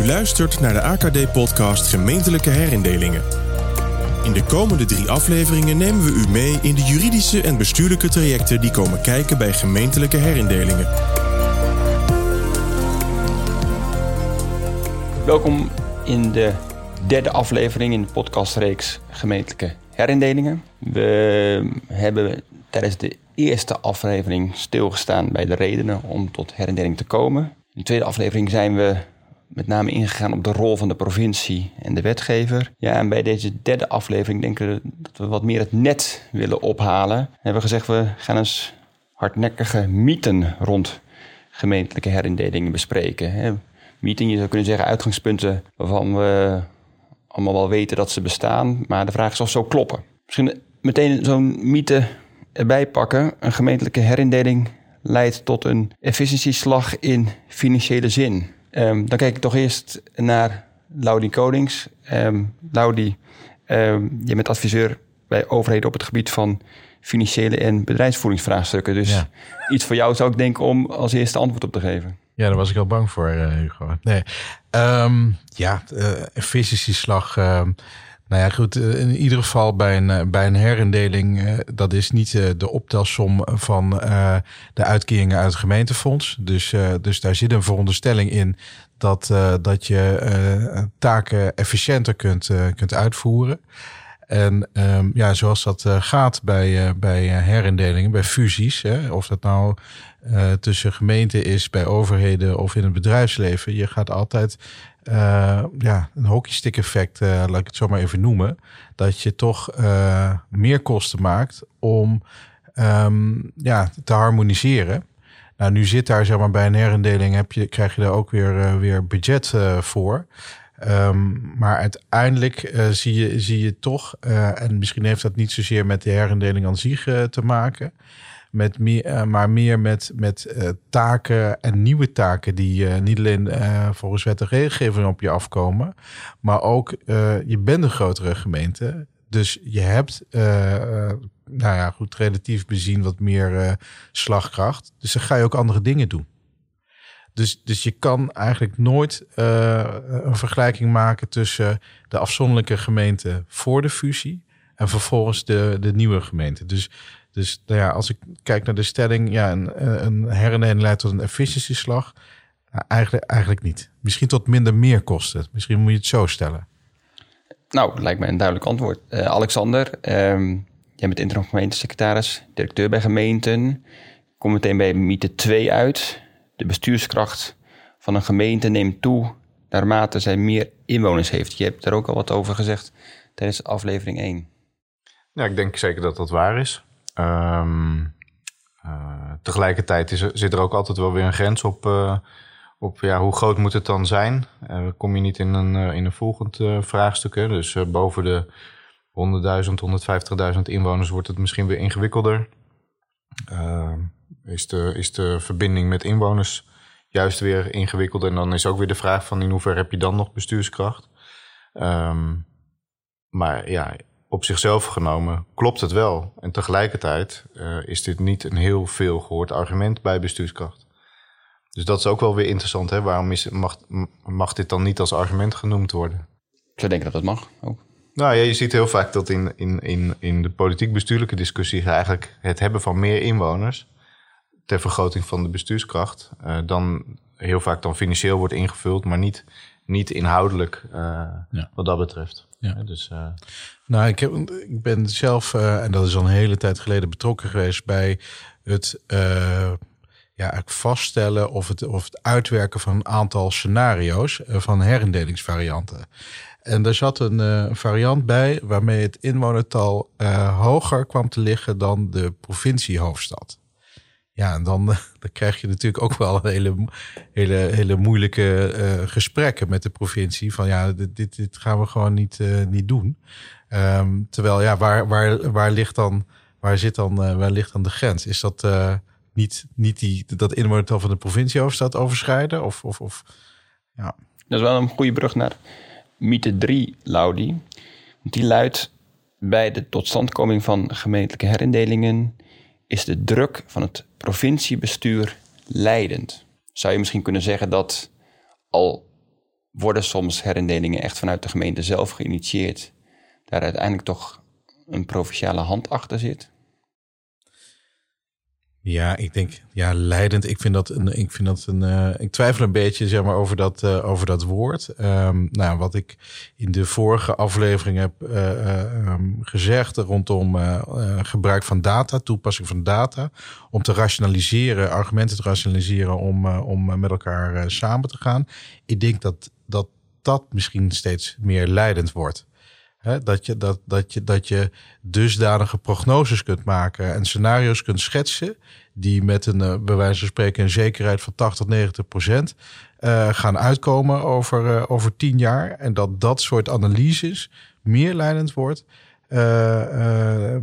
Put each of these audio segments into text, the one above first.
U luistert naar de AKD-podcast Gemeentelijke Herindelingen. In de komende drie afleveringen nemen we u mee in de juridische en bestuurlijke trajecten die komen kijken bij gemeentelijke herindelingen. Welkom in de derde aflevering in de podcastreeks Gemeentelijke Herindelingen. We hebben tijdens de eerste aflevering stilgestaan bij de redenen om tot herindeling te komen. In de tweede aflevering zijn we met name ingegaan op de rol van de provincie en de wetgever. Ja, en bij deze derde aflevering denken we dat we wat meer het net willen ophalen. We hebben gezegd, we gaan eens hardnekkige mythen rond gemeentelijke herindelingen bespreken. Mythen, je zou kunnen zeggen uitgangspunten waarvan we allemaal wel weten dat ze bestaan, maar de vraag is of zo kloppen. Misschien meteen zo'n mythe erbij pakken. Een gemeentelijke herindeling leidt tot een efficiëntieslag in financiële zin. Um, dan kijk ik toch eerst naar Laudi Konings. Um, Laudi, um, je bent adviseur bij overheden op het gebied van financiële en bedrijfsvoeringsvraagstukken. Dus ja. iets voor jou zou ik denken om als eerste antwoord op te geven. Ja, daar was ik al bang voor, uh, Hugo. Nee, ja, uh, efficiëntieslag. Uh, nou ja, goed. Eh, in ieder geval bij een, eh, bij een herindeling, uh, dat is niet de optelsom van de uitkeringen uit het gemeentefonds. Dus, dus daar zit een veronderstelling in dat, dat je taken efficiënter kunt, kunt uitvoeren. En um, ja, zoals dat gaat bij, bij herindelingen, bij fusies, hè, of dat nou tussen gemeenten is, bij overheden of in het bedrijfsleven, je gaat altijd ja, een hockeystick effect, laat ik het zo maar even noemen. Dat je toch meer kosten maakt om um, ja, te harmoniseren. Nou, nu zit daar zeg maar bij een herindeling heb je, krijg je daar ook weer, weer budget voor. Um, maar uiteindelijk zie, je, zie je toch, en misschien heeft dat niet zozeer met de herindeling aan zich te maken met meer, maar meer met, met taken en nieuwe taken die niet alleen volgens wet en regelgeving op je afkomen, maar ook je bent een grotere gemeente. Dus je hebt, nou ja, goed, relatief bezien wat meer slagkracht. Dus dan ga je ook andere dingen doen. Dus, dus je kan eigenlijk nooit een vergelijking maken tussen de afzonderlijke gemeente voor de fusie en vervolgens de, de nieuwe gemeente. Dus dus nou ja, als ik kijk naar de stelling, ja, een, een herindeling leidt tot een efficiëntieslag. Nou, eigenlijk, eigenlijk niet. Misschien tot minder meer kosten. Misschien moet je het zo stellen. Nou, lijkt me een duidelijk antwoord. Uh, Alexander, um, jij bent interim gemeentesecretaris, directeur bij gemeenten. Kom meteen bij mythe 2 uit. De bestuurskracht van een gemeente neemt toe naarmate zij meer inwoners heeft. Je hebt er ook al wat over gezegd tijdens aflevering 1. Ja, ik denk zeker dat dat waar is. Um, uh, tegelijkertijd is zit er ook altijd wel weer een grens op, uh, op ja, hoe groot moet het dan zijn. Uh, kom je niet in een, in een volgend vraagstuk. Hè? Dus boven de 100.000, 150.000 inwoners wordt het misschien weer ingewikkelder. Ehm, is, de, is de verbinding met inwoners juist weer ingewikkeld. En dan is ook weer de vraag van in hoeverre heb je dan nog bestuurskracht. Um, maar ja, op zichzelf genomen klopt het wel. En tegelijkertijd uh, is dit niet een heel veel gehoord argument bij bestuurskracht. Dus dat is ook wel weer interessant. Hè? Waarom is, mag, mag dit dan niet als argument genoemd worden? Ik zou denken dat dat mag ook. Nou ja, je ziet heel vaak dat in, in, in, in de politiek-bestuurlijke discussie eigenlijk het hebben van meer inwoners ter vergroting van de bestuurskracht uh, dan heel vaak dan financieel wordt ingevuld, maar niet, niet inhoudelijk uh, ja. wat dat betreft. Ja. dus, uh... Nou, ik, heb, ik ben zelf, uh, en dat is al een hele tijd geleden, betrokken geweest bij het uh, ja, vaststellen of het, of het uitwerken van een aantal scenario's van herindelingsvarianten. En daar zat een variant bij waarmee het inwonertal hoger kwam te liggen dan de provinciehoofdstad. Ja, en dan, dan krijg je natuurlijk ook wel hele, hele, hele moeilijke uh, gesprekken met de provincie. Van ja, dit, dit gaan we gewoon niet, uh, niet doen. Um, terwijl, ja, waar, waar, waar ligt dan, waar zit dan, uh, waar ligt dan de grens? Is dat niet, niet die, dat inwonertal van de provinciehoofdstad overschrijden? Of, of, of, ja. Dat is wel een goede brug naar mythe 3, Laudi. Die luidt bij de totstandkoming van gemeentelijke herindelingen is de druk van het provinciebestuur leidend. Zou je misschien kunnen zeggen dat al worden soms herindelingen echt vanuit de gemeente zelf geïnitieerd, daar uiteindelijk toch een provinciale hand achter zit? Ja, ik denk, ja, leidend. Ik vind dat een, ik vind dat een, uh, ik twijfel een beetje, zeg maar, over dat, uh, over dat woord. Um, nou, wat ik in de vorige aflevering heb uh, um, gezegd rondom gebruik van data, toepassing van data, om te rationaliseren, argumenten te rationaliseren om, om met elkaar samen te gaan. Ik denk dat, dat dat misschien steeds meer leidend wordt dat, je, dat, dat, je, dat je dusdanige prognoses kunt maken en scenario's kunt schetsen. die met een, uh, bij wijze van spreken, een zekerheid van 80, 90 procent. Uh, gaan uitkomen over, uh, over tien jaar. En dat dat soort analyses meer leidend wordt.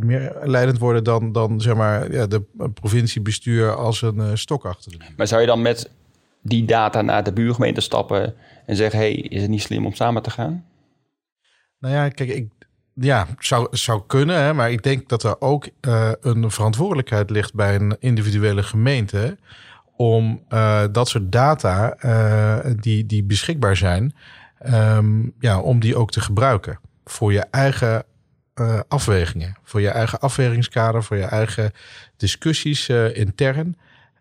meer leidend worden dan, dan zeg maar, ja, de provinciebestuur als een stok achter de Maar zou je dan met die data naar de buurgemeente stappen en zeggen: hey, is het niet slim om samen te gaan? Nou ja, kijk, ik, ja, zou, zou kunnen, hè, maar ik denk dat er ook uh, een verantwoordelijkheid ligt bij een individuele gemeente om uh, dat soort data uh, die, die beschikbaar zijn, um, ja, om die ook te gebruiken voor je eigen afwegingen, voor je eigen afwegingskader, voor je eigen discussies intern.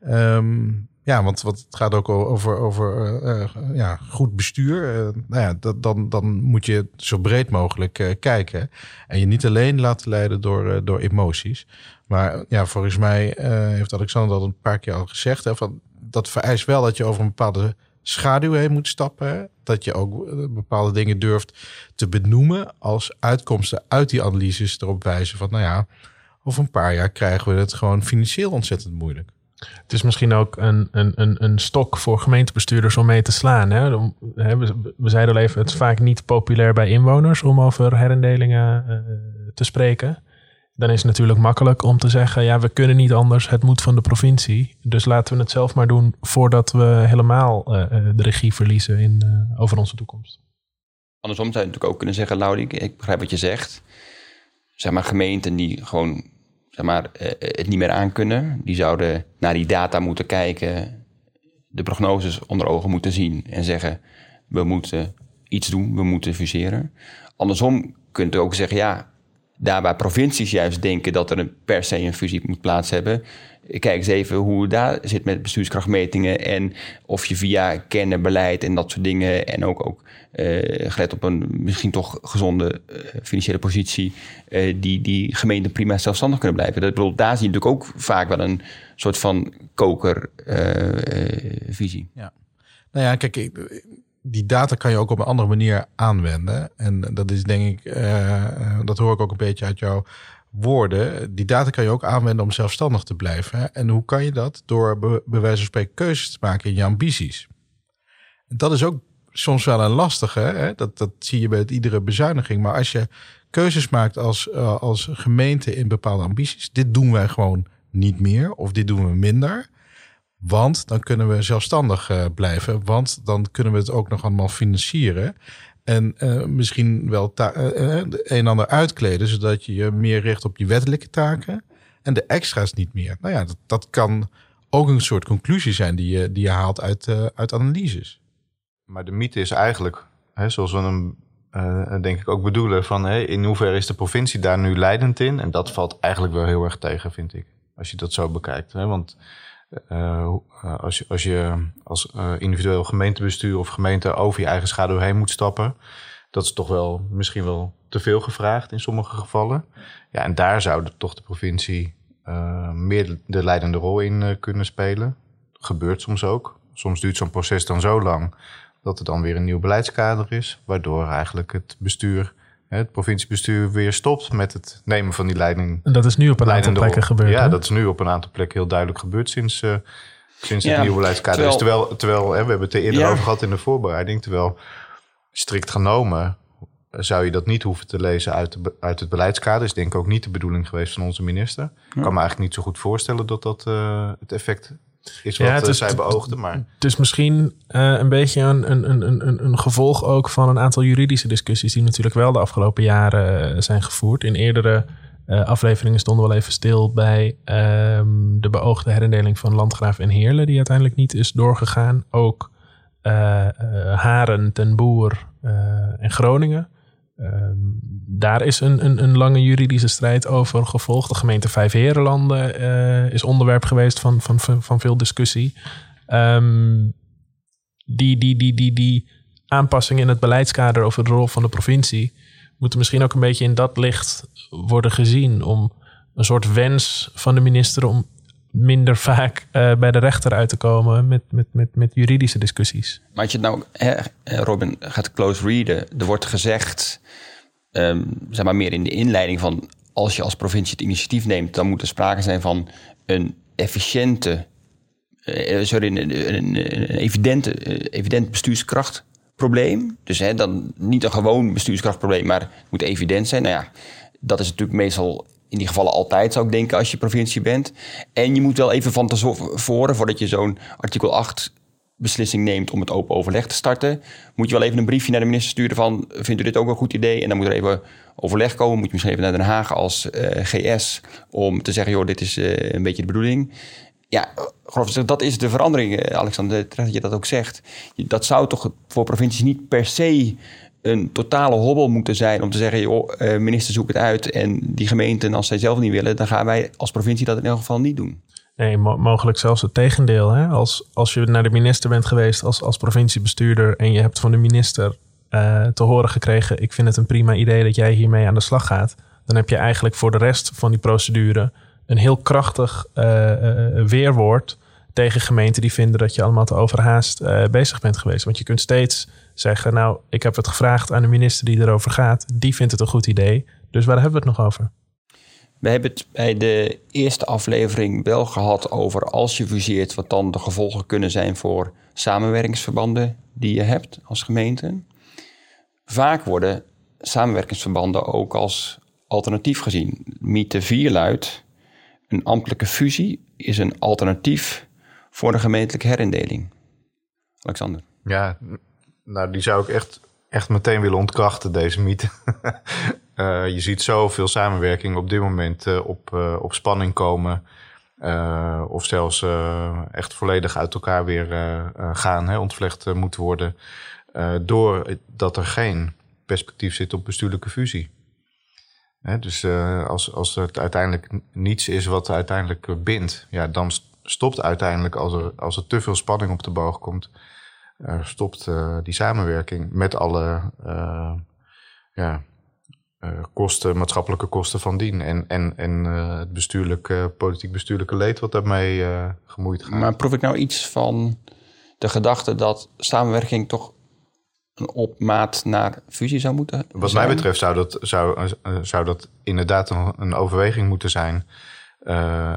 Um, ja, want wat het gaat ook over, over uh, ja, goed bestuur. Uh, nou ja, dat, dan, dan moet je zo breed mogelijk kijken. En je niet alleen laten leiden door, door emoties. Maar ja, volgens mij heeft Alexander dat een paar keer al gezegd. Hè, van, dat vereist wel dat je over een bepaalde schaduw heen moet stappen. Dat je ook bepaalde dingen durft te benoemen als uitkomsten uit die analyses erop wijzen van, nou ja, over een paar jaar krijgen we het gewoon financieel ontzettend moeilijk. Het is misschien ook een, een, een, een stok voor gemeentebestuurders om mee te slaan. Hè? We zeiden al even, het is vaak niet populair bij inwoners om over herindelingen uh, te spreken. Dan is het natuurlijk makkelijk om te zeggen, ja, we kunnen niet anders, het moet van de provincie. Dus laten we het zelf maar doen voordat we helemaal uh, de regie verliezen in, over onze toekomst. Andersom zou je natuurlijk ook kunnen zeggen, Laudi, ik begrijp wat je zegt. Zeg maar gemeenten die gewoon zeg maar, eh, het niet meer aankunnen. Die zouden naar die data moeten kijken, de prognoses onder ogen moeten zien en zeggen: we moeten iets doen, we moeten fuseren. Andersom kunt u ook zeggen: ja, daar waar provincies juist denken dat er een per se een fusie moet plaats hebben, kijk eens even hoe het daar zit met bestuurskrachtmetingen en of je via kernbeleid en dat soort dingen en ook, ook uh, gelet op een misschien toch gezonde uh, financiële positie, uh, die, die gemeenten prima zelfstandig kunnen blijven. Dat, bedoel, daar zie je natuurlijk ook vaak wel een soort van kokervisie. ja. Nou ja, kijk, die data kan je ook op een andere manier aanwenden. En dat is denk ik, dat hoor ik ook een beetje uit jouw woorden. Die data kan je ook aanwenden om zelfstandig te blijven. En hoe kan je dat? Door bij wijze van spreken keuzes te maken in je ambities. Dat is ook soms wel een lastige. Hè? Dat, dat zie je bij het, iedere bezuiniging. Maar als je keuzes maakt als, uh, als gemeente in bepaalde ambities. Dit doen wij gewoon niet meer. Of dit doen we minder. Want dan kunnen we zelfstandig uh, blijven. Want dan kunnen we het ook nog allemaal financieren. En uh, misschien wel uh, een en ander uitkleden. Zodat je je meer richt op je wettelijke taken. En de extra's niet meer. Nou ja, dat, dat kan ook een soort conclusie zijn die je, die je haalt uit, uit analyses. Maar de mythe is eigenlijk, hè, zoals we hem denk ik ook bedoelen, van in hoeverre is de provincie daar nu leidend in? En dat valt eigenlijk wel heel erg tegen, vind ik. Als je dat zo bekijkt. Hè? Want uh, als, je, als je als uh, individueel gemeentebestuur of gemeente over je eigen schaduw heen moet stappen, dat is toch wel misschien wel te veel gevraagd in sommige gevallen. Ja, en daar zou de, toch de provincie meer de leidende rol in kunnen spelen. Gebeurt soms ook. Soms duurt zo'n proces dan zo lang dat er dan weer een nieuw beleidskader is, waardoor eigenlijk het bestuur, het provinciebestuur, weer stopt met het nemen van die leiding. En dat is nu op een aantal plekken gebeurd. Ja, dat is nu op een aantal plekken heel duidelijk gebeurd sinds, uh, sinds het nieuwe beleidskader terwijl, is. Terwijl, terwijl hè, we hebben het er eerder ja. over gehad in de voorbereiding, terwijl strikt genomen zou je dat niet hoeven te lezen uit, de, uit het beleidskader. Is denk ik ook niet de bedoeling geweest van onze minister. Ik kan me eigenlijk niet zo goed voorstellen dat dat uh, het effect is wat ja, het is, zij beoogden. Maar... Het is misschien uh, een beetje een, een, een, een, een gevolg ook van een aantal juridische discussies... die natuurlijk wel de afgelopen jaren zijn gevoerd. In eerdere uh, afleveringen stonden we wel even stil bij um, de beoogde herindeling van Landgraaf en Heerlen... die uiteindelijk niet is doorgegaan. Ook uh, Haren, Den Boer en Groningen. Ehm, daar is een, een, een, lange juridische strijd over gevolgd. De gemeente Vijfherenlanden is onderwerp geweest van, van, van, veel discussie. Um, die, die, die, die, die aanpassingen in het beleidskader over de rol van de provincie moeten misschien ook een beetje in dat licht worden gezien. Om een soort wens van de minister om minder vaak uh, bij de rechter uit te komen met, met, met, met juridische discussies. Maar als je nou, hè, Robin, gaat close readen. Er wordt gezegd, um, zeg maar meer in de inleiding van... als je als provincie het initiatief neemt... dan moet er sprake zijn van een efficiënte... Uh, sorry, een, een, evident bestuurskrachtprobleem. Dus hè, dan niet een gewoon bestuurskrachtprobleem, maar het moet evident zijn. Nou ja, dat is natuurlijk meestal in die gevallen altijd, zou ik denken, als je provincie bent. En je moet wel even van tevoren, voordat je zo'n artikel 8 beslissing neemt om het open overleg te starten, moet je wel even een briefje naar de minister sturen van, vindt u dit ook een goed idee? En dan moet er even overleg komen, moet je misschien even naar Den Haag als eh, GS om te zeggen, joh, dit is uh, een beetje de bedoeling. Ja, dat is de verandering, eh, Alexander, dat je dat ook zegt. Dat zou toch voor provincies niet per se een totale hobbel moeten zijn om te zeggen: joh, eh, minister, zoek het uit. En die gemeenten, als zij zelf niet willen, dan gaan wij als provincie dat in elk geval niet doen. Nee, mogelijk zelfs het tegendeel. Hè? Als, als je naar de minister bent geweest als, als provinciebestuurder en je hebt van de minister uh, te horen gekregen: Ik vind het een prima idee dat jij hiermee aan de slag gaat. Dan heb je eigenlijk voor de rest van die procedure een heel krachtig uh, weerwoord tegen gemeenten die vinden dat je allemaal te overhaast bezig bent geweest. Want je kunt steeds zeggen, nou, ik heb het gevraagd aan de minister die erover gaat. Die vindt het een goed idee. Dus waar hebben we het nog over? We hebben het bij de eerste aflevering wel gehad over als je fuseert, wat dan de gevolgen kunnen zijn voor samenwerkingsverbanden die je hebt als gemeente. Vaak worden samenwerkingsverbanden ook als alternatief gezien. Mythe 4 luidt: een ambtelijke fusie is een alternatief voor de gemeentelijke herindeling. Alexander. Ja, nou, die zou ik echt, echt meteen willen ontkrachten, deze mythe. uh, je ziet zoveel samenwerking op dit moment uh, op, uh, op spanning komen. of zelfs echt volledig uit elkaar weer gaan, hè, ontvlecht moeten worden. doordat er geen perspectief zit op bestuurlijke fusie. Hè, dus als, als het uiteindelijk niets is wat uiteindelijk bindt, ja, dan stopt uiteindelijk als er, als er te veel spanning op de boog komt stopt uh, die samenwerking met alle uh, ja, kosten, maatschappelijke kosten van dien. En, en, en het bestuurlijke, politiek bestuurlijke leed wat daarmee gemoeid gaat. Maar proef ik nou iets van de gedachte dat samenwerking toch een opmaat naar fusie zou moeten Wat mij betreft zou dat, zou, zou dat inderdaad een, een overweging moeten zijn.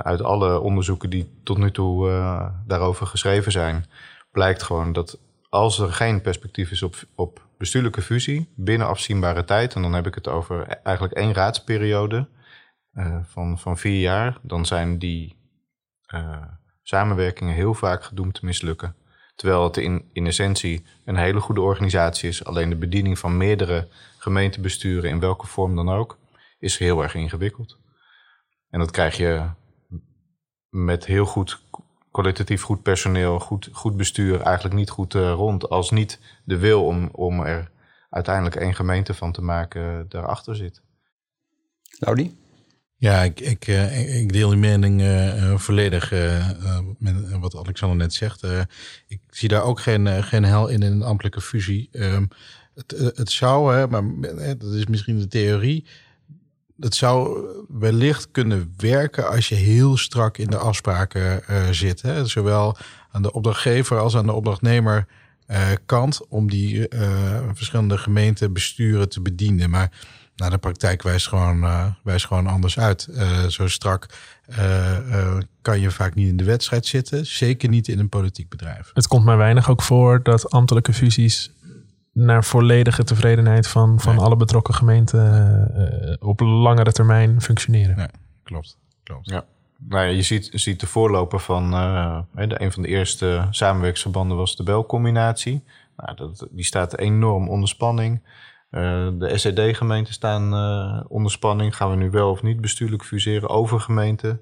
uit alle onderzoeken die tot nu toe daarover geschreven zijn, blijkt gewoon dat als er geen perspectief is op, op bestuurlijke fusie binnen afzienbare tijd, en dan heb ik het over eigenlijk één raadsperiode uh, van, van vier jaar, dan zijn die uh, samenwerkingen heel vaak gedoemd te mislukken. Terwijl het in, in essentie een hele goede organisatie is, alleen de bediening van meerdere gemeentebesturen, in welke vorm dan ook, is heel erg ingewikkeld. En dat krijg je met heel goed kwalitatief goed personeel, goed, goed bestuur eigenlijk niet goed uh, rond. Als niet de wil om, om er uiteindelijk één gemeente van te maken uh, daarachter zit. Laudi? Ja, ik, ik, uh, ik deel die mening volledig met wat Alexander net zegt. ik zie daar ook geen, geen hel in in een ambtelijke fusie. Ehm, het, het zou, hè, maar dat is misschien de theorie het zou wellicht kunnen werken als je heel strak in de afspraken uh, zit. Hè? Zowel aan de opdrachtgever als aan de opdrachtnemer uh, kant om die uh, verschillende gemeentebesturen te bedienen. Maar nou, de praktijk wijst gewoon, wijst gewoon anders uit. zo strak kan je vaak niet in de wedstrijd zitten. Zeker niet in een politiek bedrijf. Het komt maar weinig ook voor dat ambtelijke fusies naar volledige tevredenheid van, van alle betrokken gemeenten uh, op langere termijn functioneren. Ja, klopt. klopt. Ja. Nou ja, je ziet, ziet de voorloper van uh, de, een van de eerste samenwerksverbanden was de belcombinatie. Nou, dat, die staat enorm onder spanning. Uh, de SED-gemeenten staan onder spanning. Gaan we nu wel of niet bestuurlijk fuseren over gemeenten?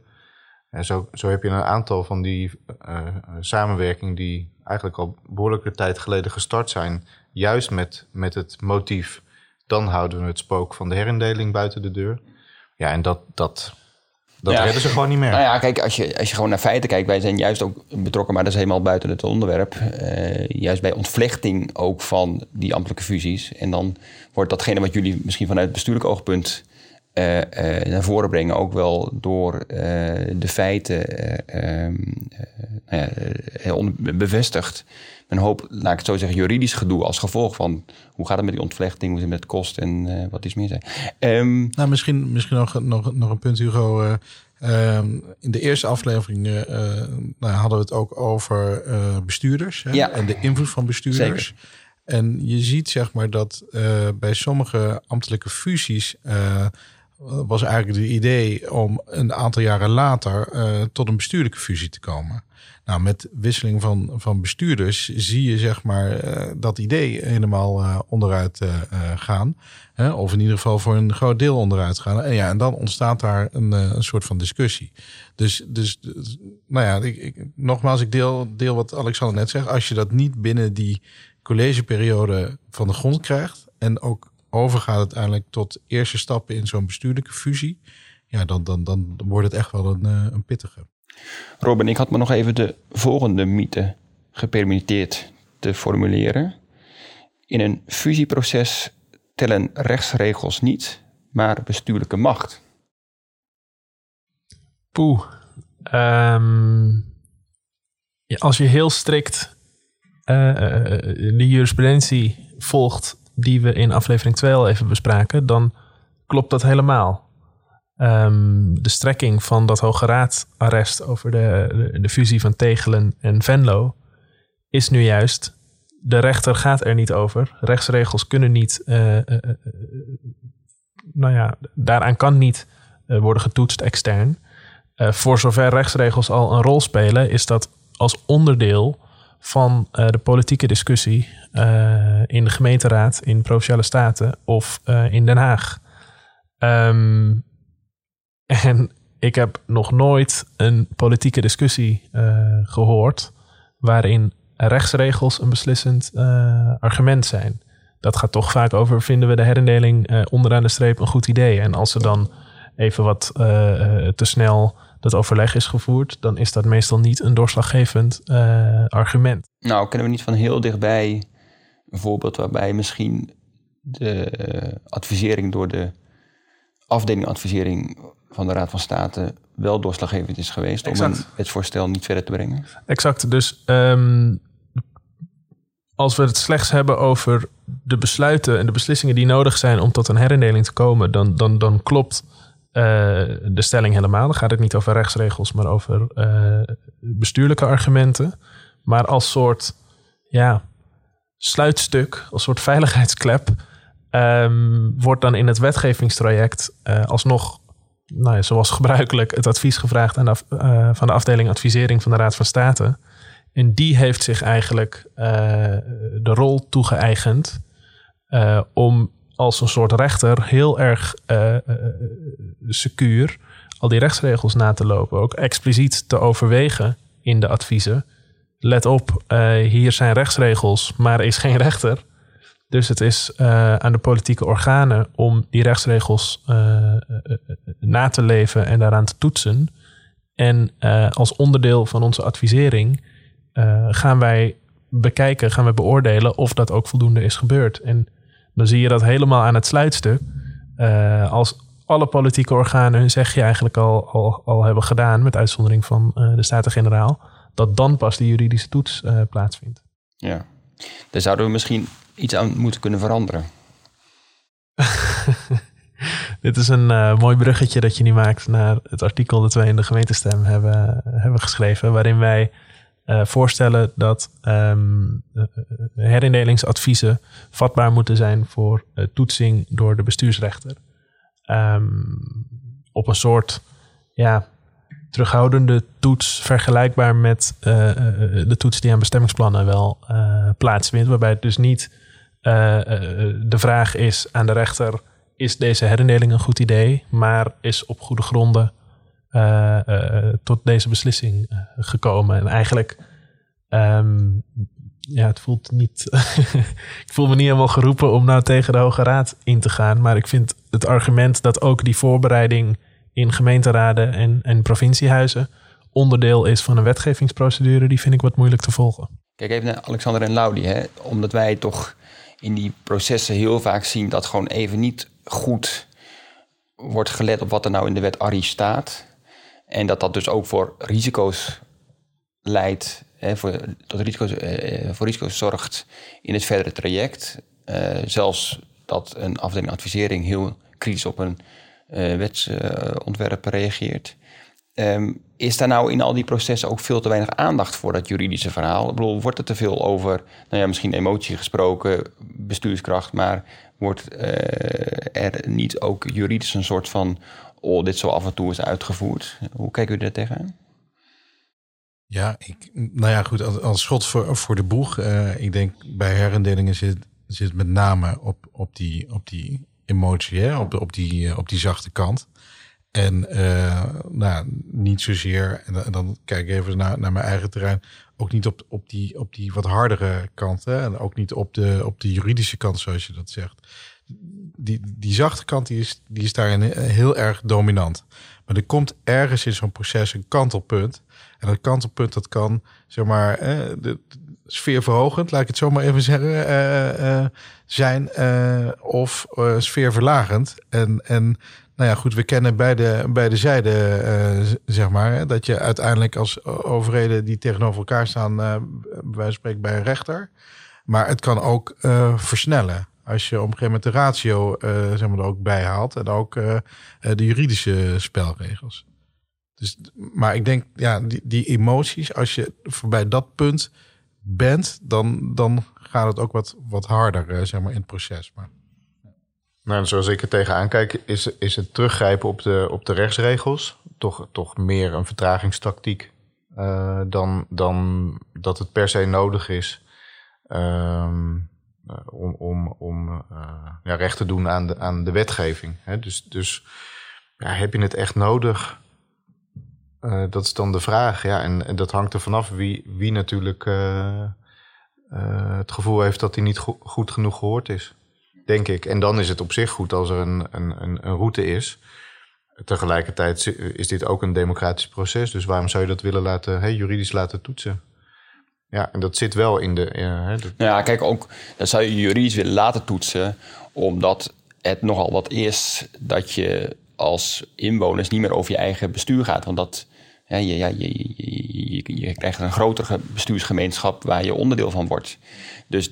En zo, zo heb je een aantal van die uh, samenwerking die eigenlijk al behoorlijke tijd geleden gestart zijn. Juist met, met het motief, dan houden we het spook van de herindeling buiten de deur. Ja, en dat, dat, dat Ja. redden ze gewoon niet meer. Nou ja, kijk, als je, als je gewoon naar feiten kijkt, wij zijn juist ook betrokken, maar dat is helemaal buiten het onderwerp. eh, juist bij ontvlechting ook van die ambtelijke fusies. En dan wordt datgene wat jullie misschien vanuit bestuurlijk oogpunt naar voren brengen, ook wel door eh, de feiten eh, ehm, eh, nou eh, bevestigd. Een hoop, laat ik het zo zeggen, juridisch gedoe als gevolg van hoe gaat het met die ontvlechting, hoe zit het met kost en eh, wat is meer zijn. Ehm, Nou, misschien, misschien nog, nog, nog een punt, Hugo. Eh, ehm, in de eerste aflevering eh, eh, nou, hadden we het ook over eh, bestuurders hè, Ja. en de invloed van bestuurders. En je ziet zeg maar dat eh, bij sommige ambtelijke fusies eh, was eigenlijk het idee om een aantal jaren later eh, tot een bestuurlijke fusie te komen. Nou, met wisseling van, van bestuurders zie je zeg maar eh, dat idee helemaal eh, onderuit gaan. Hè? Of in ieder geval voor een groot deel onderuit gaan. En ja, en dan ontstaat daar een, een soort van discussie. Dus, dus, dus, nou ja, ik, ik, nogmaals, ik deel, deel wat Alexander net zegt. Als je dat niet binnen die collegeperiode van de grond krijgt en ook overgaat uiteindelijk tot eerste stappen in zo'n bestuurlijke fusie, ja, dan, dan, dan wordt het echt wel een, eh, een pittige. Robin, ik had me nog even de volgende mythe gepermitteerd te formuleren. In een fusieproces tellen rechtsregels niet, maar bestuurlijke macht. Poeh. Ehm, ja, als je heel strikt eh, eh, de jurisprudentie volgt die we in aflevering 2 al even bespraken, dan klopt dat helemaal. Ehm, de strekking van dat Hoge Raad-arrest over de, de, fusie van Tegelen en Venlo is nu juist, de rechter gaat er niet over. Rechtsregels kunnen niet, eh, eh, eh, nou ja, daaraan kan niet worden getoetst extern. Voor zover rechtsregels al een rol spelen, is dat als onderdeel van eh, de politieke discussie eh, in de gemeenteraad, in provinciale staten of eh, in Den Haag. Ehm, en ik heb nog nooit een politieke discussie eh, gehoord waarin rechtsregels een beslissend argument zijn. Dat gaat toch vaak over, vinden we de herindeling onderaan de streep een goed idee? En als er dan even wat te snel dat overleg is gevoerd, dan is dat meestal niet een doorslaggevend eh, argument. Nou, kennen we niet van heel dichtbij een voorbeeld waarbij misschien de eh, advisering door de afdeling advisering van de Raad van State wel doorslaggevend is geweest om een wetsvoorstel niet verder te brengen? Exact. Dus ehm, als we het slechts hebben over de besluiten en de beslissingen die nodig zijn om tot een herindeling te komen, dan, dan, dan klopt eh, de stelling helemaal. Dan gaat het niet over rechtsregels, maar over eh, bestuurlijke argumenten. Maar als soort ja, sluitstuk, als soort veiligheidsklep, ehm, wordt dan in het wetgevingstraject eh, alsnog nou ja, zoals gebruikelijk het advies gevraagd aan van de afdeling advisering van de Raad van State. En die heeft zich eigenlijk de rol toegeëigend om als een soort rechter heel erg eh, secuur al die rechtsregels na te lopen. Ook expliciet te overwegen in de adviezen. Let op, hier zijn rechtsregels, maar er is geen rechter. Dus het is aan de politieke organen om die rechtsregels na te leven en daaraan te toetsen. En als onderdeel van onze advisering gaan wij bekijken, gaan we beoordelen of dat ook voldoende is gebeurd. En dan zie je dat helemaal aan het sluitstuk. Eh, als alle politieke organen hun zegje eigenlijk al, al, al hebben gedaan, met uitzondering van eh, de Staten-Generaal, dat dan pas de juridische toets eh, plaatsvindt. Ja. Daar zouden we misschien iets aan moeten kunnen veranderen. Dit is een mooi bruggetje dat je nu maakt naar het artikel dat wij in de gemeentestem hebben, hebben geschreven, waarin wij eh, voorstellen dat eh, herindelingsadviezen vatbaar moeten zijn voor toetsing door de bestuursrechter. Ehm, op een soort ja, terughoudende toets, vergelijkbaar met eh, de toets die aan bestemmingsplannen wel plaatsvindt, waarbij het dus niet de vraag is aan de rechter: is deze herindeling een goed idee? Maar is op goede gronden tot deze beslissing eh, gekomen. En eigenlijk, ehm, ja, het voelt niet. ik voel me niet helemaal geroepen om nou tegen de Hoge Raad in te gaan. Maar ik vind het argument dat ook die voorbereiding in gemeenteraden en, en provinciehuizen onderdeel is van een wetgevingsprocedure, die vind ik wat moeilijk te volgen. Kijk even naar Alexander en Laudi. Hè? Omdat wij toch in die processen heel vaak zien dat gewoon even niet goed wordt gelet op wat er nou in de wet ARI staat. En dat dat dus ook voor risico's leidt, hè, voor, risico's, eh, voor risico's zorgt in het verdere traject. Eh, zelfs dat een afdeling advisering heel kritisch op een uh, wetsontwerp reageert. Um, is daar nou in al die processen ook veel te weinig aandacht voor dat juridische verhaal? Ik bedoel, wordt er te veel over, nou ja, misschien emotie gesproken, bestuurskracht, maar wordt er niet ook juridisch een soort van, dit zo af en toe is uitgevoerd? Hoe kijken jullie daar tegenaan? Ja, ik, nou ja, goed, als, schot voor, voor de boeg. Uh, ik denk bij herindelingen zit, zit met name op, op, die, op die emotie, hè? Op, op, die, op die zachte kant. En uh, nou, niet zozeer, en dan, kijk ik even naar, naar mijn eigen terrein, ook niet op, op, die, op die wat hardere kant. En ook niet op de, op de juridische kant, zoals je dat zegt. Die, die zachte kant die is, die is daarin heel erg dominant. Maar er komt ergens in zo'n proces een kantelpunt. En dat kantelpunt dat kan, zeg maar, eh, de, sfeerverhogend, laat ik het zo maar even zeggen, uh, uh, zijn. of sfeerverlagend. En, en nou ja, goed, we kennen beide, beide zijden, uh, zeg maar. Dat je uiteindelijk als overheden die tegenover elkaar staan, uh, bij spreken bij een rechter. Maar het kan ook uh, versnellen. Als je op een gegeven moment de ratio zeg maar, er ook bij haalt. En ook de juridische spelregels. Dus, maar ik denk, ja, die, die emoties, als je voorbij dat punt bent, dan, dan gaat het ook wat, wat harder, zeg maar, in het proces. Maar... Nou, zoals ik er tegenaan kijk, is, is het teruggrijpen op de, op de rechtsregels toch, toch meer een vertragingstactiek uh, dan, dan dat het per se nodig is um, om, om, om uh, ja, recht te doen aan de, aan de wetgeving. Hè? Dus, dus ja, heb je het echt nodig? Dat is dan de vraag. Ja, en, en dat hangt er vanaf wie, wie natuurlijk het gevoel heeft dat hij niet go goed genoeg gehoord is denk ik. En dan is het op zich goed als er een, een, een, een route is. Tegelijkertijd is dit ook een democratisch proces. Dus waarom zou je dat willen laten, juridisch laten toetsen? Ja, en dat zit wel in de. Uh, Nou ja, kijk, ook dat zou je juridisch willen laten toetsen, omdat het nogal wat is dat je als inwoners niet meer over je eigen bestuur gaat. Want dat, ja, je, je, je, je krijgt een grotere bestuursgemeenschap waar je onderdeel van wordt. Dus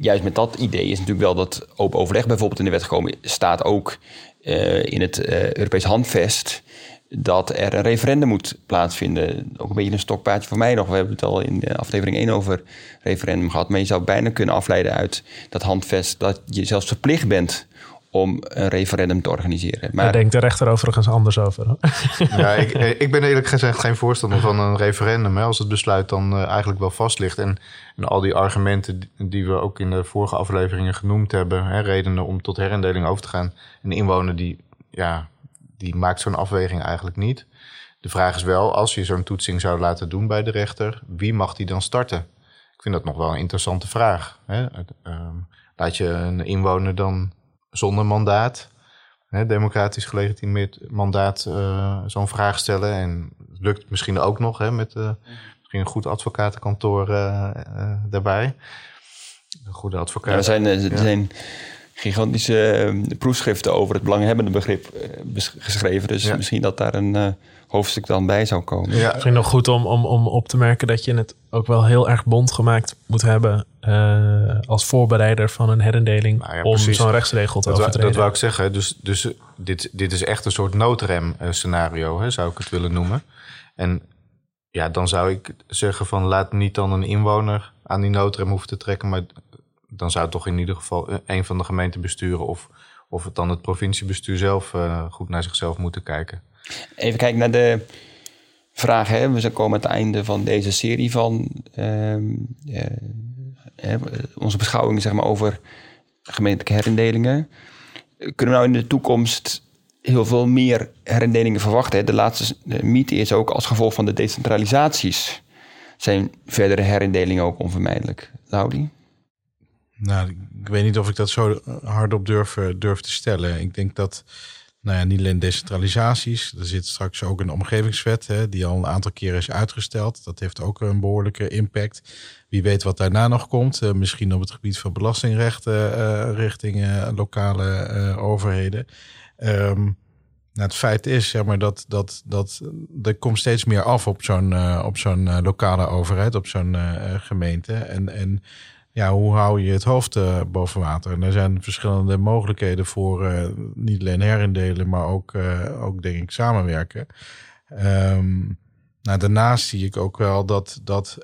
juist met dat idee is natuurlijk wel dat open overleg bijvoorbeeld in de wet gekomen staat ook uh, in het uh, Europees handvest dat er een referendum moet plaatsvinden. Ook een beetje een stokpaardje voor mij nog. We hebben het al in aflevering 1 over referendum gehad. Maar je zou bijna kunnen afleiden uit dat handvest dat je zelfs verplicht bent om een referendum te organiseren. Maar Daar denkt de rechter overigens anders over. Ja, ik, ik ben eerlijk gezegd geen voorstander van een referendum. Hè, als het besluit dan uh, eigenlijk wel vast ligt. En, en, al die argumenten die we ook in de vorige afleveringen genoemd hebben... Hè, redenen om tot herindeling over te gaan. Een inwoner die, ja, die maakt zo'n afweging eigenlijk niet. De vraag is wel, als je zo'n toetsing zou laten doen bij de rechter... wie mag die dan starten? Ik vind dat nog wel een interessante vraag. Hè? Uh, laat je een inwoner dan zonder mandaat, hè, democratisch gelegitimeerd mandaat, uh, zo'n vraag stellen. En het lukt misschien ook nog hè, met uh, misschien een goed advocatenkantoor uh, daarbij. Een goede advocaat. Ja, er zijn, er zijn gigantische proefschriften over het belanghebbende begrip geschreven. Dus misschien dat daar een hoofdstuk dan bij zou komen. Ja. Misschien nog goed om, om, om op te merken dat je het ook wel heel erg bond gemaakt moet hebben uh, als voorbereider van een herindeling nou ja, om zo'n rechtsregel te dat overtreden. dat wou ik zeggen. Dus, dus dit, dit is echt een soort noodrem scenario, hè, zou ik het willen noemen. En ja, dan zou ik zeggen van laat niet dan een inwoner aan die noodrem hoeven te trekken, maar dan zou toch in ieder geval een van de gemeentebesturen of, of het dan het provinciebestuur zelf uh, goed naar zichzelf moeten kijken. Even kijken naar de vraag. Hè. We zijn komen aan het einde van deze serie van uh, uh, onze beschouwingen zeg maar, over gemeentelijke herindelingen. Kunnen we nou in de toekomst heel veel meer herindelingen verwachten. De laatste mythe is ook als gevolg van de decentralisaties zijn verdere herindelingen ook onvermijdelijk. Laudi? Nou, ik weet niet of ik dat zo hardop durf, eh, durf te stellen. Ik denk dat, nou ja, niet alleen decentralisaties. Er zit straks ook een omgevingswet hè, die al een aantal keren is uitgesteld. Dat heeft ook een behoorlijke impact. Wie weet wat daarna nog komt. Uh, misschien op het gebied van belastingrechten uh, richting lokale overheden. Um, nou, het feit is zeg maar, dat, dat, dat er komt steeds meer af op zo'n op zo'n lokale overheid, op zo'n gemeente. En, en ja, hoe hou je het hoofd boven water? En er zijn verschillende mogelijkheden voor niet alleen herindelen, maar ook, ook denk ik samenwerken. Um, nou, daarnaast zie ik ook wel dat, dat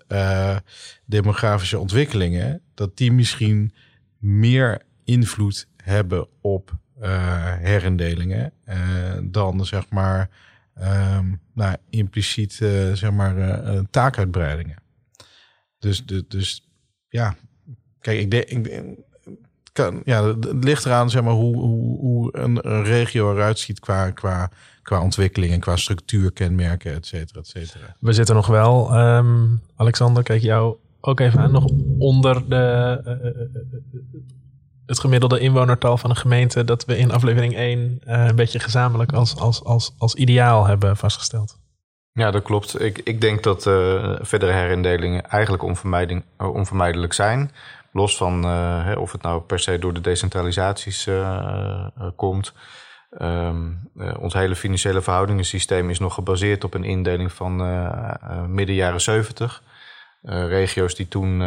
demografische ontwikkelingen, dat die misschien meer invloed hebben op uh, herindelingen uh, dan zeg maar um, nou, impliciet uh, zeg maar taakuitbreidingen. Dus, de, dus ja, kijk, ik denk, ik, kan, ja, het ligt eraan zeg maar, hoe, hoe, hoe een, regio eruit ziet qua, qua, qua ontwikkeling en qua structuurkenmerken, et cetera, et cetera. We zitten nog wel, um, Alexander, kijk jou ook even aan, nog onder de het gemiddelde inwonertal van een gemeente dat we in aflevering 1 uh, een beetje gezamenlijk als, als, als, als ideaal hebben vastgesteld. Ja, dat klopt. Ik, ik denk dat uh, verdere herindelingen eigenlijk onvermijdelijk zijn. Los van hè, of het nou per se door de decentralisaties komt. Um, ons hele financiële verhoudingensysteem is nog gebaseerd op een indeling van midden jaren 70. regio's die toen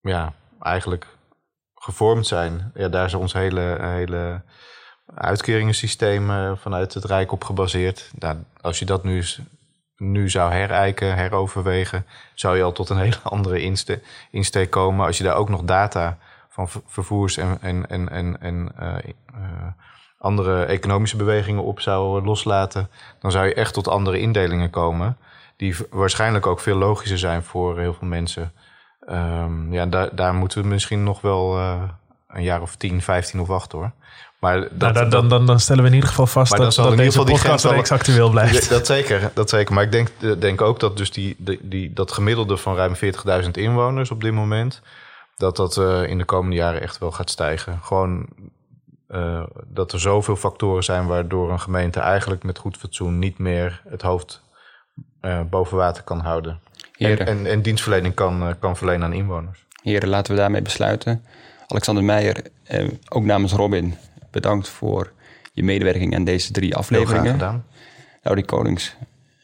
ja, eigenlijk gevormd zijn. Ja, daar is ons hele, hele uitkeringensysteem vanuit het Rijk op gebaseerd. Nou, als je dat nu, nu zou herijken, heroverwegen, zou je al tot een hele andere inste insteek komen. Als je daar ook nog data van vervoers en, en, en, en, en uh, uh, andere economische bewegingen op zou loslaten, dan zou je echt tot andere indelingen komen. Die waarschijnlijk ook veel logischer zijn voor heel veel mensen. Um, ja, daar, daar moeten we misschien nog wel uh, een jaar of 10, 15 op wachten hoor. Maar dat, nou, dan, dan, dan, dan, stellen we in ieder geval vast dat, dat deze podcast actueel blijft. Dat zeker, dat zeker. Maar ik denk, denk ook dat dus die, die, die, dat gemiddelde van ruim 40.000 inwoners op dit moment... dat dat uh, in de komende jaren echt wel gaat stijgen. Gewoon uh, dat er zoveel factoren zijn... waardoor een gemeente eigenlijk met goed fatsoen... niet meer het hoofd boven water kan houden. En, en, en, dienstverlening kan, eh, kan verlenen aan inwoners. Heren, laten we daarmee besluiten. Alexander Meijer, eh, ook namens Robin, bedankt voor je medewerking aan deze drie afleveringen. Heel gedaan. Laudie Konings,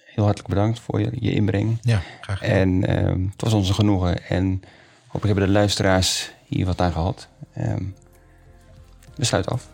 heel hartelijk bedankt voor je, je inbreng. Ja, graag gedaan. En eh, het was ons een genoegen. En hopelijk hebben de luisteraars hier wat aan gehad. Uh, we sluiten af.